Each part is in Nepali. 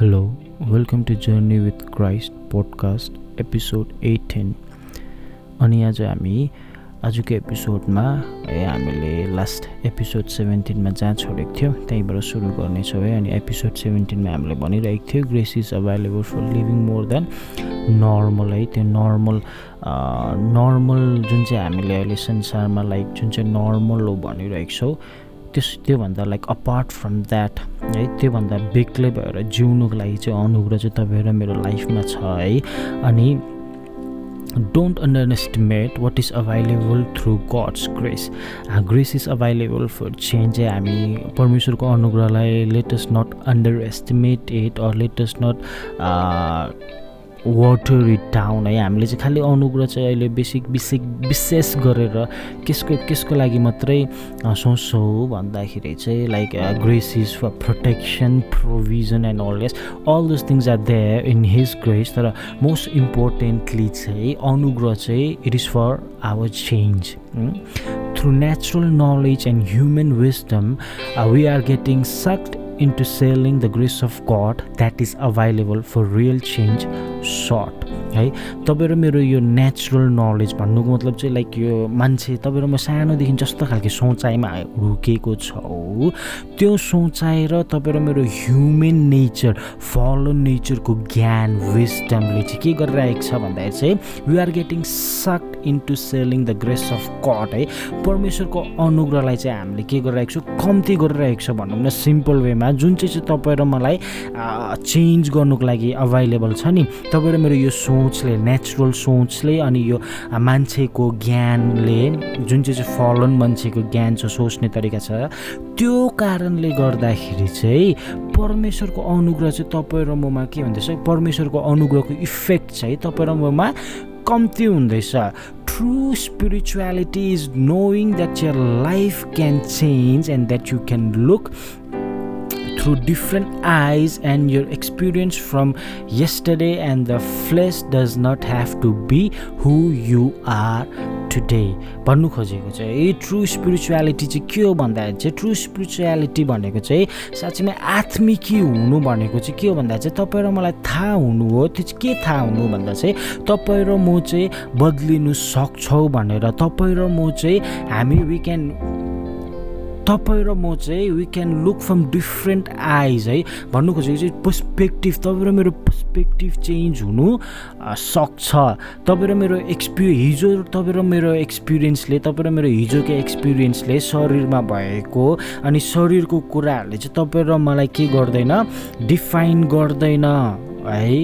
Hello welcome to journey with Christ podcast episode eighteen अनि आज हामी आजको एपिसोडमा है हामीले लास्ट एपिसोड सेभेन्टिनमा जहाँ छोडेको थियो त्यहीँबाट सुरु गर्नेछौँ है। अनि एपिसोड सेभेन्टिनमा हामीले भनिरहेको थियो grace is available for living more than normal है। त्यो नर्मल नर्मल जुन चाहिँ हामीले अहिले संसारमा लाइक जुन चाहिँ नर्मल हो भनिरहेको छौँ त्यस त्योभन्दा लाइक अपार्ट फ्रम द्याट है त्योभन्दा बेग्लै भएर जिउनुको लागि चाहिँ अनुग्रह चाहिँ तपाईँ र मेरो लाइफमा छ है। अनि don't underestimate what is available through God's grace grace is available for change चाहिँ हामी परमेश्वरको अनुग्रहलाई let us not underestimate it or let us not water it down है। हामीले चाहिँ खालि अनुग्रह चाहिँ अहिले बेसिक विशेष विशेष गरेर केसको केसको लागि मात्रै सोच्छौँ भन्दाखेरि चाहिँ like grace is for protection provision and all all those things are there in his grace तर मोस्ट इम्पोर्टेन्टली चाहिँ अनुग्रह चाहिँ it is for our change through natural knowledge and human wisdom we are getting sucked into selling the grace of God that is available for real change short है? तपाईँ र मेरो यो नेचुरल नलेज भन्नुको मतलब चाहिँ लाइक यो मान्छे तपाईँ र म सानोदेखि जस्तो खालको सोचाइमा हुर्केको छौँ। त्यो सोचाइ र तपाईँ र मेरो ह्युमन नेचर फलो नेचरको ज्ञान विस्टमले चाहिँ के गरिरहेको छ भन्दाखेरि चाहिँ we are getting sucked into selling the grace of God है? परमेश्वरको अनुग्रहलाई चाहिँ हामीले के गरिरहेको छौँ? कम्ती गरिरहेको छ भनौँ न सिम्पल वेमा जुन चाहिँ चाहिँ तपाईँ र मलाई चेन्ज गर्नुको लागि अभाइलेबल छ नि तपाईँ र मेरो यो सोचले नेचुरल सोचले अनि यो मान्छेको ज्ञानले जुन चाहिँ चाहिँ फलन मान्छेको ज्ञान छ सोच्ने तरिका छ त्यो कारणले गर्दाखेरि चाहिँ परमेश्वरको अनुग्रह चाहिँ तपाईँ र ममा के भन्दैछ परमेश्वरको अनुग्रहको इफेक्ट चाहिँ तपाईँ र ममा कम्ती हुँदैछ। True spirituality is knowing that your life can change and that you can look through different eyes and your experience from yesterday and the flesh does not have to be who you are today भन्नु खोजेको चाहिँ ए ट्रु स्पिरिचुअलिटी चाहिँ के हो भन्दाखेरि चाहिँ ट्रु स्पिरिचुअलिटी भनेको चाहिँ साँच्चीमै आत्मिकी हुनु भनेको चाहिँ के हो भन्दा चाहिँ तपाईँ र मलाई थाहा हुनु हो। त्यो चाहिँ के थाहा हुनु भन्दा चाहिँ तपाईँ र म चाहिँ बद्लिनु सक्छौँ भनेर। तपाईँ र म चाहिँ हामी वी क्यान तपाईँ र म चाहिँ we can look from different eyes है। भन्नु खोजेको चाहिँ पर्सपेक्टिभ तपाईँ र मेरो पर्सपेक्टिभ चेन्ज हुनु सक्छ। तपाईँ र मेरो एक्सपिरि हिजो तपाईँ र मेरो एक्सपिरियन्सले तपाईँ र मेरो हिजोको एक्सपिरियन्सले शरीरमा भएको अनि शरीरको कुराहरूले चाहिँ तपाईँ र मलाई के गर्दैन डिफाइन गर्दैन। है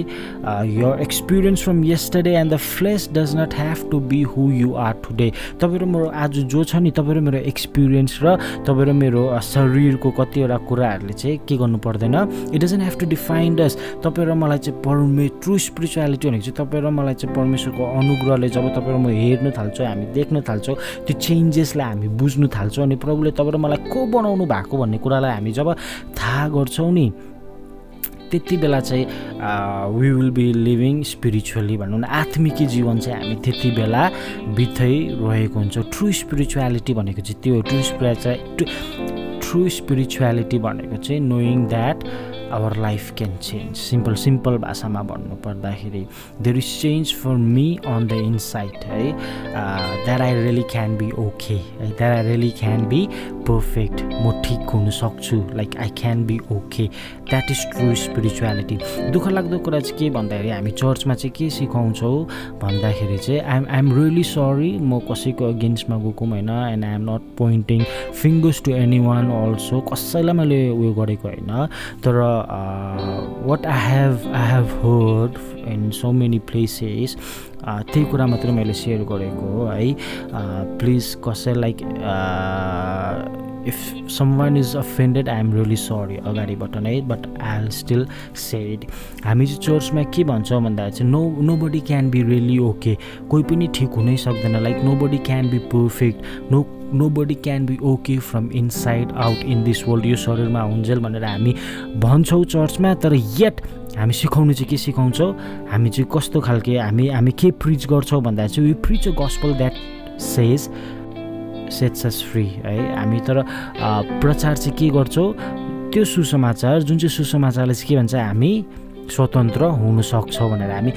यो experience from yesterday and the flesh does not have to be who you are today तपाईँ र मेरो आज जो छ नि तपाईँ र मेरो एक्सपिरियन्स र तपाईँ र मेरो शरीरको कतिवटा कुराहरूले चाहिँ के गर्नु पर्दैन? It doesn't have to define us तपाईँ र मलाई चाहिँ परमे ट्रु स्पिरिचुअलिटी भनेको चाहिँ तपाईँ र मलाई चाहिँ परमेश्वरको अनुग्रहले जब तपाईँ र म हेर्नु थाल्छौँ हामी देख्न थाल्छौँ त्यो चेन्जेसलाई हामी बुझ्नु थाल्छौँ अनि प्रभुले तपाईँ र मलाई को बनाउनु भएको भन्ने कुरालाई हामी जब थाहा गर्छौँ नि त्यति बेला चाहिँ we will be living spiritually भनौँ न आत्मिकी जीवन चाहिँ हामी त्यति बेला बिताइरहेको हुन्छ। ट्रु स्पिरिचुअलिटी भनेको चाहिँ त्यो ट्रु स्पिरिचुअल ट्रु स्पिरिचुअलिटी भनेको चाहिँ knowing that our life can change simple simple भाषामा भन्नु पर्दाखेरि there is change for me on the inside है that I really can be okay है। That I really can be perfect म ठिक हुन सक्छु like I can be okay that is true spirituality दुःख लाग्दो कुरा चाहिँ के भन्दाखेरि हामी चर्चमा चाहिँ के सिकाउँछौँ भन्दाखेरि चाहिँ आइएम आइएम रियली सरी म कसैको अगेन्स्टमा गएको होइन and I am not pointing fingers to anyone also कसैलाई मैले उयो गरेको होइन तर what I have I have heard in so many places त्यही कुरा मात्रै मैले सेयर गरेको हो है प्लिज कसै like if someone is offended I am really sorry अगाडिबाट नै but I will still said हामी चाहिँ चर्चमा के भन्छौँ भन्दा चाहिँ no nobody can be really okay कोही पनि ठिक हुनै सक्दैन। Like nobody can be perfect no nobody can be okay from inside out in this world यो शरीरमा हुन्जेल भनेर हामी भन्छौँ चर्चमा तर यट हामी सिकाउनु चाहिँ के सिकाउँछौँ? हामी चाहिँ कस्तो खालके हामी हामी के प्रिच गर्छौँ भन्दा चाहिँ we preach a gospel that says sets us free है? हामी तर प्रचार चाहिँ के गर्छौँ? त्यो सुसमाचार जुन चाहिँ सुसमाचारले चाहिँ के भन्छ? हामी स्वतन्त्र हुन सक्छौँ भनेर हामी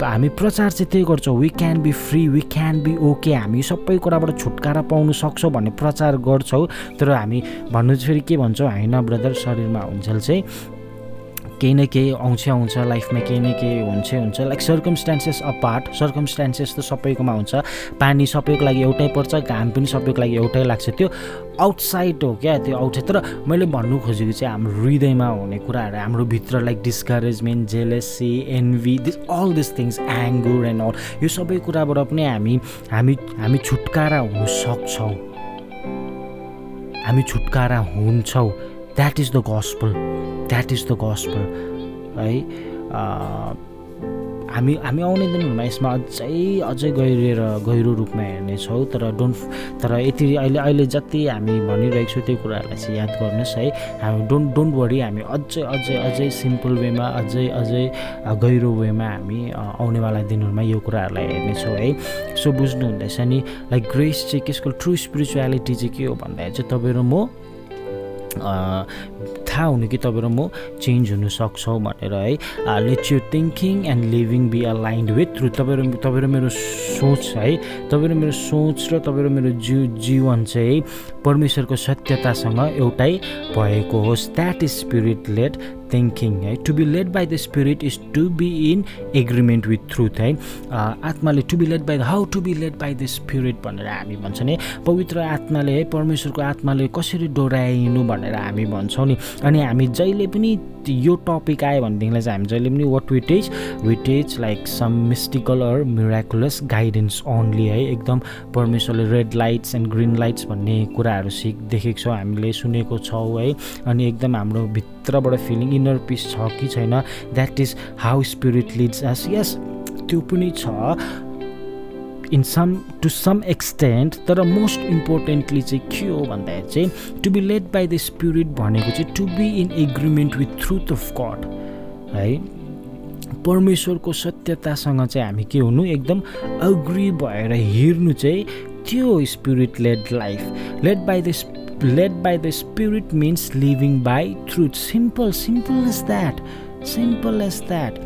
हामी प्रचार चाहिँ त्यही गर्छौँ। We can be free we can be okay हामी सबै कुराबाट छुटकारा पाउनु सक्छौँ भन्ने प्रचार गर्छौँ। तर हामी भन्नु चाहिँ फेरि के भन्छौँ? होइन ब्रदर शरीरमा हुन्छ चाहिँ केही न केही आउँछ आउँछ लाइफमा केही न केही हुन्छै हुन्छ। लाइक सर्कमस्टान्सेस अपार्ट सर्कमस्टान्सेस त सबैकोमा हुन्छ। पानी सबैको लागि एउटै पर्छ घाम पनि सबैको लागि एउटै लाग्छ। त्यो आउटसाइड हो क्या त्यो आउटसाइड तर मैले भन्नु खोजेको चाहिँ हाम्रो हृदयमा हुने कुराहरू हाम्रो भित्र like discouragement jealousy envy this all this things anger and all यो सबै कुराबाट पनि हामी हामी हामी छुटकारा हुन सक्छौँ। हामी छुटकारा हुन्छौँ। That is the gospel that is the gospel है? हामी हामी आउने दिनहरूमा यसमा अझै अझै गहिरिएर गहिरो रूपमा हेर्नेछौँ तर डोन्ट तर यति अहिले अहिले जति हामी भनिरहेको छौँ त्यो कुराहरूलाई चाहिँ याद गर्नुहोस् है? हामी डोन्ट डोन्ट वरी हामी अझै अझै अझै सिम्पल वेमा अझै अझै गहिरो वेमा हामी आउनेवाला दिनहरूमा यो कुराहरूलाई हेर्नेछौँ है? सो बुझ्नु हुँदैछ नि लाइक ग्रेस चाहिँ केसको ट्रु स्पिरिचुअलिटी चाहिँ के हो भन्दाखेरि चाहिँ तपाईँ म थाहा हुनु कि तपाईँ र म चेन्ज हुनु सक्छौँ भनेर है। Let you thinking and living be aligned with through तपाईँ र तपाईँ र मेरो सोच है। तपाईँ र मेरो सोच र तपाईँ र मेरो जीव जीवन चाहिँ परमेश्वरको सत्यतासँग एउटै भएको होस्। That is spirit let thinking है to be led by the spirit is to be in agreement with truth है आत्माले to be led by the how to be led by the spirit भनेर हामी भन्छ नि। पवित्र आत्माले है परमेश्वरको आत्माले कसरी डोराइनु भनेर हामी भन्छौँ नि। अनि हामी जहिले पनि यो टपिक आयो भनेदेखिलाई चाहिँ हामी जहिले पनि what wit is wit is like some mystical or miraculous guidance only है। एकदम परमेश्वरले red lights and green lights भन्ने कुराहरू सिक देखेको छौँ हामीले सुनेको छौँ है। अनि एकदम हाम्रो भित्रबाट फिलिङ इनर पिस छ कि छैन? That is how spirit leads us yes त्यो पनि छ। In some to some extent तर मोस्ट इम्पोर्टेन्टली चाहिँ के हो भन्दाखेरि चाहिँ to be led by the spirit भनेको चाहिँ to be in agreement with truth of God है? परमेश्वरको सत्यतासँग चाहिँ हामी के हुनु एकदम अग्री भएर हिँड्नु चाहिँ त्यो spirit led life led by the led by the spirit means living by truth simple simple is that simple is that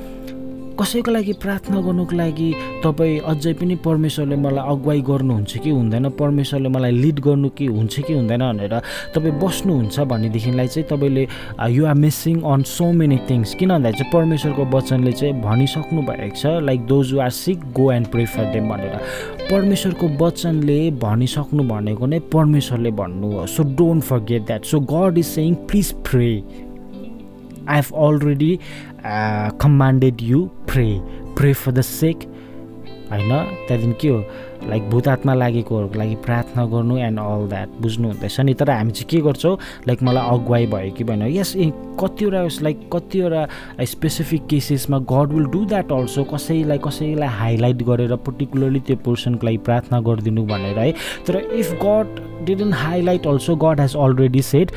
कसैको लागि प्रार्थना गर्नुको लागि तपाईँ अझै पनि परमेश्वरले मलाई अगुवाई गर्नुहुन्छ कि हुँदैन? परमेश्वरले मलाई लिड गर्नु कि हुन्छ कि हुँदैन भनेर तपाईँ बस्नुहुन्छ भनेदेखिलाई चाहिँ तपाईँले you are missing on so many things किन भन्दाखेरि चाहिँ परमेश्वरको वचनले चाहिँ भनिसक्नु भएको छ like those you are sick go and prefer them भनेर। परमेश्वरको वचनले भनिसक्नु भनेको नै परमेश्वरले भन्नु हो। So don't forget that so God is saying please pray I have already commanded you pray pray for the sake होइन? त्यहाँदेखि के हो? लाइक भूतात्मा लागेकोहरूको लागि प्रार्थना गर्नु एन्ड अल द्याट बुझ्नु हुँदैछ नि। तर हामी चाहिँ के गर्छौँ? लाइक मलाई अगुवाई भयो कि भएन। यस ए कतिवटा लाइक कतिवटा specific केसेसमा God will do that also कसैलाई कसैलाई हाइलाइट गरेर पर्टिकुलरली त्यो पर्सनको लागि प्रार्थना गरिदिनु भनेर है। तर if God didn't highlight also God has already said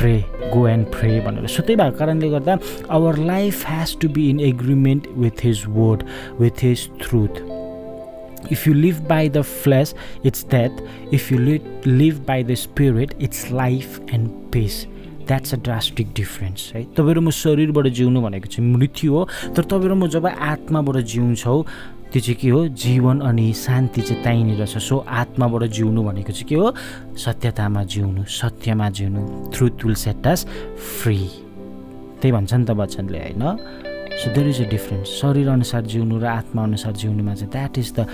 pray go and pray भनेर। सो त्यही भएको कारणले गर्दा our life has to be in agreement with his word with his truth if you live by the flesh it's that if you live live by the spirit it's life and peace that's a drastic difference है तपाईँ र म शरीरबाट जिउनु भनेको चाहिँ मृत्यु हो। तर तपाईँ र म जब आत्माबाट जिउँछौँ त्यो चाहिँ के हो? जीवन अनि शान्ति चाहिँ त्यहीँनिर छ। सो आत्माबाट जिउनु भनेको चाहिँ के हो? सत्यतामा जिउनु सत्यमा जिउनु। थ्रुथ विल सेट फ्री त्यही भन्छ नि त वचनले होइन? So there is a difference शरीरअनुसार जिउनु र आत्माअनुसार जिउनुमा चाहिँ that is the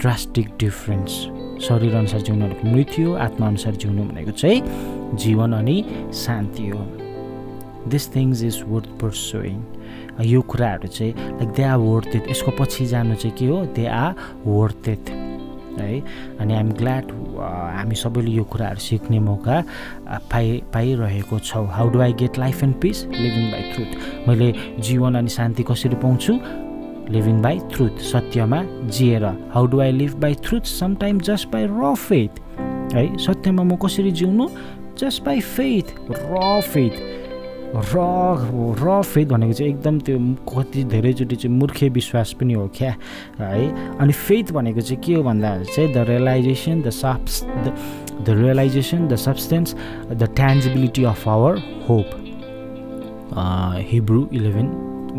drastic difference शरीरअनुसार जिउनु भनेको मृत्यु आत्माअनुसार जिउनु भनेको चाहिँ जीवन अनि शान्ति हो। This things is worth pursuing यो कुराहरू चाहिँ like they are worth it यसको पछि जानु चाहिँ के हो? दे आर वर्थ इट है? अनि आइएम ग्ल्याड हामी सबैले यो कुराहरू सिक्ने मौका पाइ पाइरहेको छौँ. How do I get life and peace living by truth मैले जीवन अनि शान्ति कसरी पाउँछु? लिभिङ बाई ट्रुथ सत्यमा जिएर. How do I live by truth sometime just by र फेथ है? सत्यमा म कसरी जिउनु? जस्ट बाई फेथ र फेथ र र फेथ भनेको चाहिँ एकदम त्यो कति धेरैचोटि चाहिँ मूर्खे विश्वास पनि हो क्या है? अनि फेथ भनेको चाहिँ के हो भन्दा चाहिँ the realisation the subs the realisation the substance the tangibility of our hope Hebrew eleven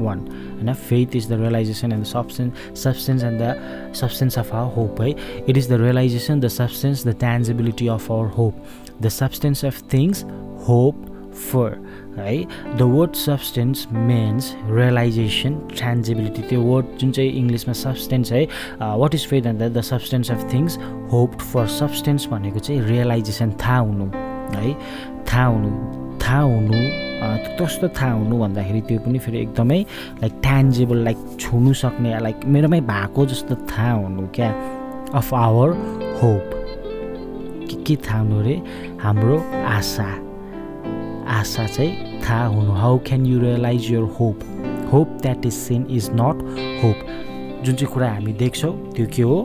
one होइन faith is the realisation and the substance substance and the substance of our hope है it is the realisation the substance the tangibility of our hope the substance of things hope for है। The word substance means realisation tangibility त्यो वर्ड जुन चाहिँ इङ्ग्लिसमा सब्सटेन्स है what is faith and the substance of things hope for substance भनेको चाहिँ रियलाइजेसन थाहा हुनु है। थाहा हुनु थाहा हुनु कस्तो थाहा हुनु भन्दाखेरि त्यो पनि फेरि एकदमै लाइक ट्यान्जेबल लाइक छुनु सक्ने लाइक मेरोमै भएको जस्तो थाहा हुनु क्या अफ आवर होप के के थाहा हुनु अरे हाम्रो आशा। आशा चाहिँ थाहा हुनु how can you realise your hope hope that is seen is not hope जुन चाहिँ कुरा हामी देख्छौँ त्यो के हो?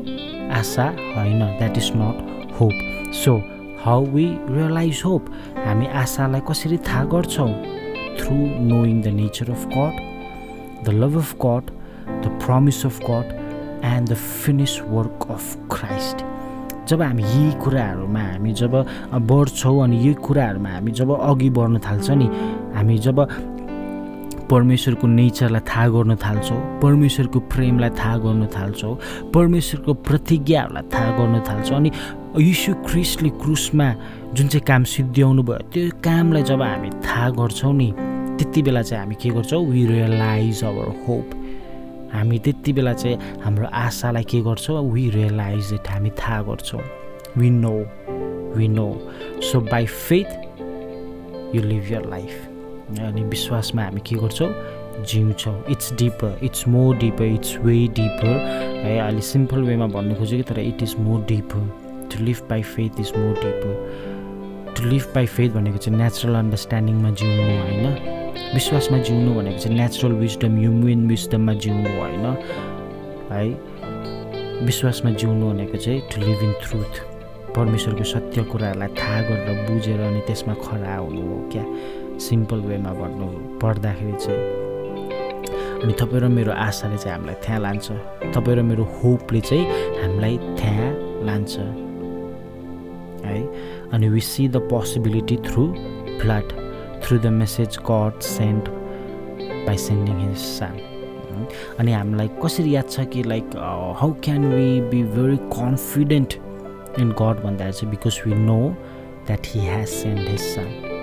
आशा होइन that is not hope so how we realise hope हामी आशालाई कसरी थाहा गर्छौँ? Through knowing the nature of God the love of God the promise of God and the finish work of Christ जब हामी यी कुराहरूमा हामी जब बढ्छौँ अनि यही कुराहरूमा हामी जब अघि बढ्न थाल्छ नि हामी जब परमेश्वरको नेचरलाई थाहा गर्न थाल्छौँ परमेश्वरको प्रेमलाई थाहा गर्न थाल्छौँ परमेश्वरको प्रतिज्ञाहरूलाई थाहा गर्न थाल्छौँ अनि यीशु क्रिस्टले क्रुसमा जुन चाहिँ काम सिद्ध्याउनु भयो त्यो कामलाई जब हामी थाहा गर्छौँ नि त्यति बेला चाहिँ हामी के गर्छौँ? वी रियलाइज अवर होप हामी त्यति बेला चाहिँ हाम्रो आशालाई के गर्छौँ? वी रियलाइज इट हामी थाहा गर्छौँ। We know we know so by faith you live your life अनि विश्वासमा हामी के गर्छौँ? जिउँछौँ। It's deeper it's more deeper it's way deeper है अहिले सिम्पल वेमा भन्नु खोजेको तर it is more deeper to live by faith is more deeper to live by faith भनेको चाहिँ नेचुरल अन्डरस्ट्यान्डिङमा जिउनु होइन? विश्वासमा जिउनु भनेको चाहिँ नेचुरल विजडम ह्युमेन विजडममा जिउनु होइन? है विश्वासमा जिउनु भनेको चाहिँ टु लिभ इन ट्रुथ परमेश्वरको सत्य कुराहरूलाई थाहा गरेर बुझेर अनि त्यसमा खडा हुनु हो क्या? सिम्पल वेमा भन्नु पढ्दाखेरि चाहिँ अनि तपाईँ र मेरो आशाले चाहिँ हामीलाई त्यहाँ लान्छ। तपाईँ र मेरो होपले चाहिँ हामीलाई त्यहाँ लान्छ। है? अनि we see the possibility through flood through the message God sent by sending his son. अनि हामीलाई कसरी याद छ कि like how can we be very confident in God भन्दाखेरि चाहिँ because we know that he has send his son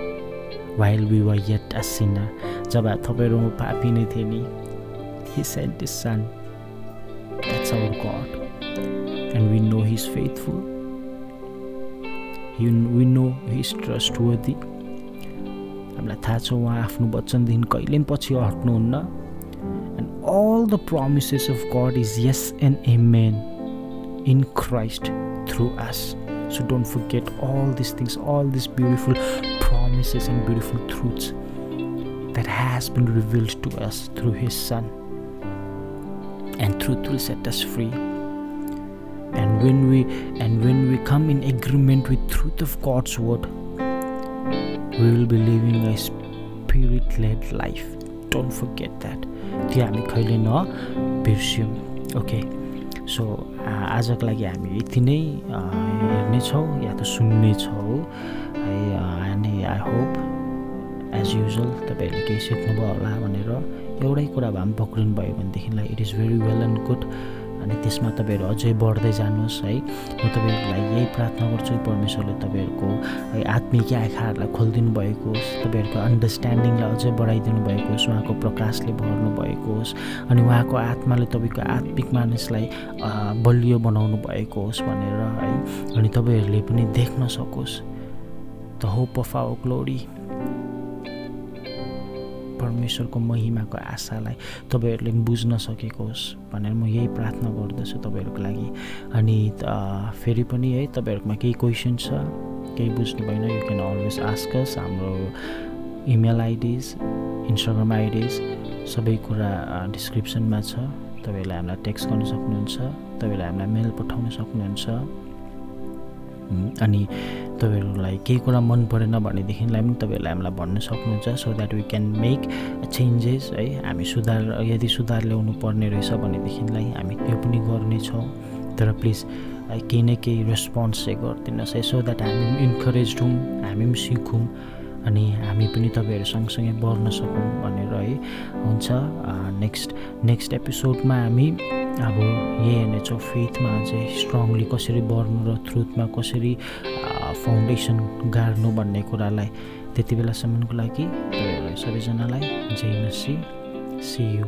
while we were yet a sinner जब तपाईँहरू म पापी नै थिएँ नि he sent his son that's our God and we know he is faithful we know he is trustworthy हामीलाई थाहा छ उहाँ आफ्नो वचनदेखि कहिले पनि पछि हट्नुहुन्न and all the promises of God is yes and amen in Christ through us so don't forget all this things all this beautiful promises and beautiful truths that has been revealed to us through his son and truth will set us free and when we and when we come in agreement with truth of god's word we will be living a spirit led life don't forget that त्यो हामी कहिले नबिर्स्यौँ ओके सो आजको लागि हामी यति नै हेर्नेछौँ या त सुन्नेछौँ आई होप एज युजल तपाईँहरूले केही सिक्नुभयो होला भनेर एउटै कुरा भए पनि पक्रिनु भयो भनेदेखिलाई it is very well and good अनि त्यसमा तपाईँहरू अझै बढ्दै जानुहोस् है। म तपाईँहरूलाई यही प्रार्थना गर्छु परमेश्वरले तपाईँहरूको आत्मिक आँखाहरूलाई खोलिदिनु भएको होस् तपाईँहरूको अन्डरस्ट्यान्डिङलाई अझै बढाइदिनु भएको होस् उहाँको प्रकाशले भर्नु भएको होस् अनि उहाँको आत्माले तपाईँको आत्मिक मानिसलाई बलियो बनाउनु भएको होस् भनेर है। अनि तपाईँहरूले पनि देख्न सकोस्। The hope of our glory परमेश्वरको महिमाको आशालाई तपाईँहरूले बुझ्न सकेको होस् भनेर म यही प्रार्थना गर्दछु तपाईँहरूको लागि। अनि फेरि पनि है तपाईँहरूकोमा केही क्वेसन छ केही बुझ्नु भएन you can always ask us हाम्रो इमेल आइडिज इन्स्टाग्राम आइडिज सबै कुरा डिस्क्रिप्सनमा छ। तपाईँहरूले हामीलाई टेक्स्ट गर्न सक्नुहुन्छ तपाईँहरूले हामीलाई मेल पठाउन सक्नुहुन्छ। अनि तपाईँहरूलाई केही कुरा मन परेन भनेदेखिलाई पनि तपाईँहरूलाई हामीलाई भन्न सक्नुहुन्छ so that we can make changes है। हामी सुधार यदि सुधार ल्याउनु पर्ने रहेछ भनेदेखिलाई हामी त्यो पनि गर्नेछौँ। तर प्लिज केही न केही रेस्पोन्स चाहिँ गरिदिनुहोस् है। सो द्याट हामी पनि इन्करेज हौँ हामी पनि सिकौँ अनि हामी पनि तपाईँहरू सँगसँगै बढ्न सकौँ भनेर है। हुन्छ नेक्स्ट नेक्स्ट एपिसोडमा हामी अब यही हेर्नेछौँ फेथमा चाहिँ स्ट्रङली कसरी बढ्नु र ट्रुथमा कसरी फाउन्डेसन गाड्नु भन्ने कुरालाई त्यति बेलासम्मको लागि सबैजनालाई। जय मसी सी यु